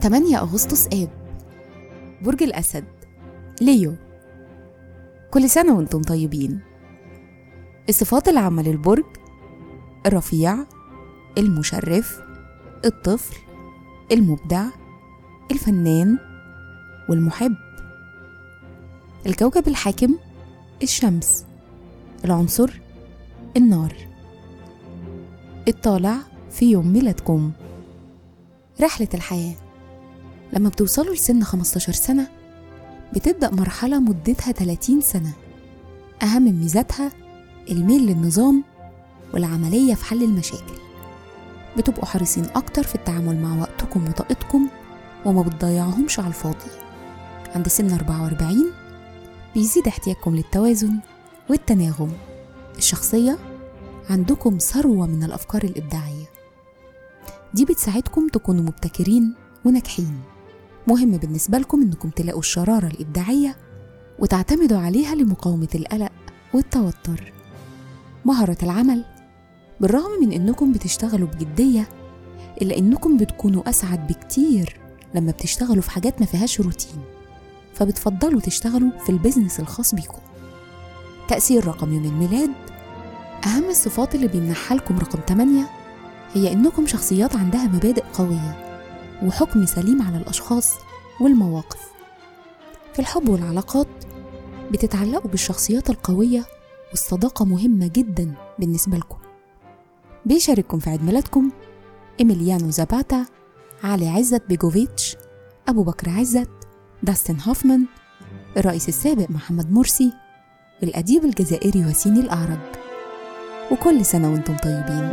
8 أغسطس آب. برج الأسد. ليو. كل سنة وأنتم طيبين. الصفات العامة للبرج الرفيع المشرف الطفل المبدع الفنان والمحب. الكوكب الحاكم الشمس. العنصر النار. الطالع في يوم ميلادكم. رحلة الحياة. لما بتوصلوا لسن 15 سنة بتبدأ مرحلة مدتها 30 سنة. أهم ميزاتها الميل للنظام والعملية في حل المشاكل. بتبقوا حريصين أكتر في التعامل مع وقتكم وطاقتكم وما بتضيعهمش على الفاضي. عند سن 44 بيزيد احتياجكم للتوازن والتناغم. الشخصية عندكم ثروة من الأفكار الإبداعية. دي بتساعدكم تكونوا مبتكرين وناجحين. مهم بالنسبة لكم إنكم تلاقوا الشرارة الإبداعية وتعتمدوا عليها لمقاومة القلق والتوتر. مهارة العمل بالرغم من إنكم بتشتغلوا بجدية إلا إنكم بتكونوا أسعد بكتير لما بتشتغلوا في حاجات ما فيهاش روتين فبتفضلوا تشتغلوا في البيزنس الخاص بيكم. تأثير رقم يوم الميلاد أهم الصفات اللي بيمنحها لكم رقم 8 هي إنكم شخصيات عندها مبادئ قوية. وحكم سليم على الأشخاص والمواقف. في الحب والعلاقات بتتعلقوا بالشخصيات القوية والصداقة مهمة جدا بالنسبة لكم. بيشارككم في عيد ميلادكم إيميليانو زاباتا علي عزت بيجوفيتش أبو بكر عزت داستن هوفمان الرئيس السابق محمد مرسي والأديب الجزائري وسيني الأعرج. وكل سنة وأنتم طيبين.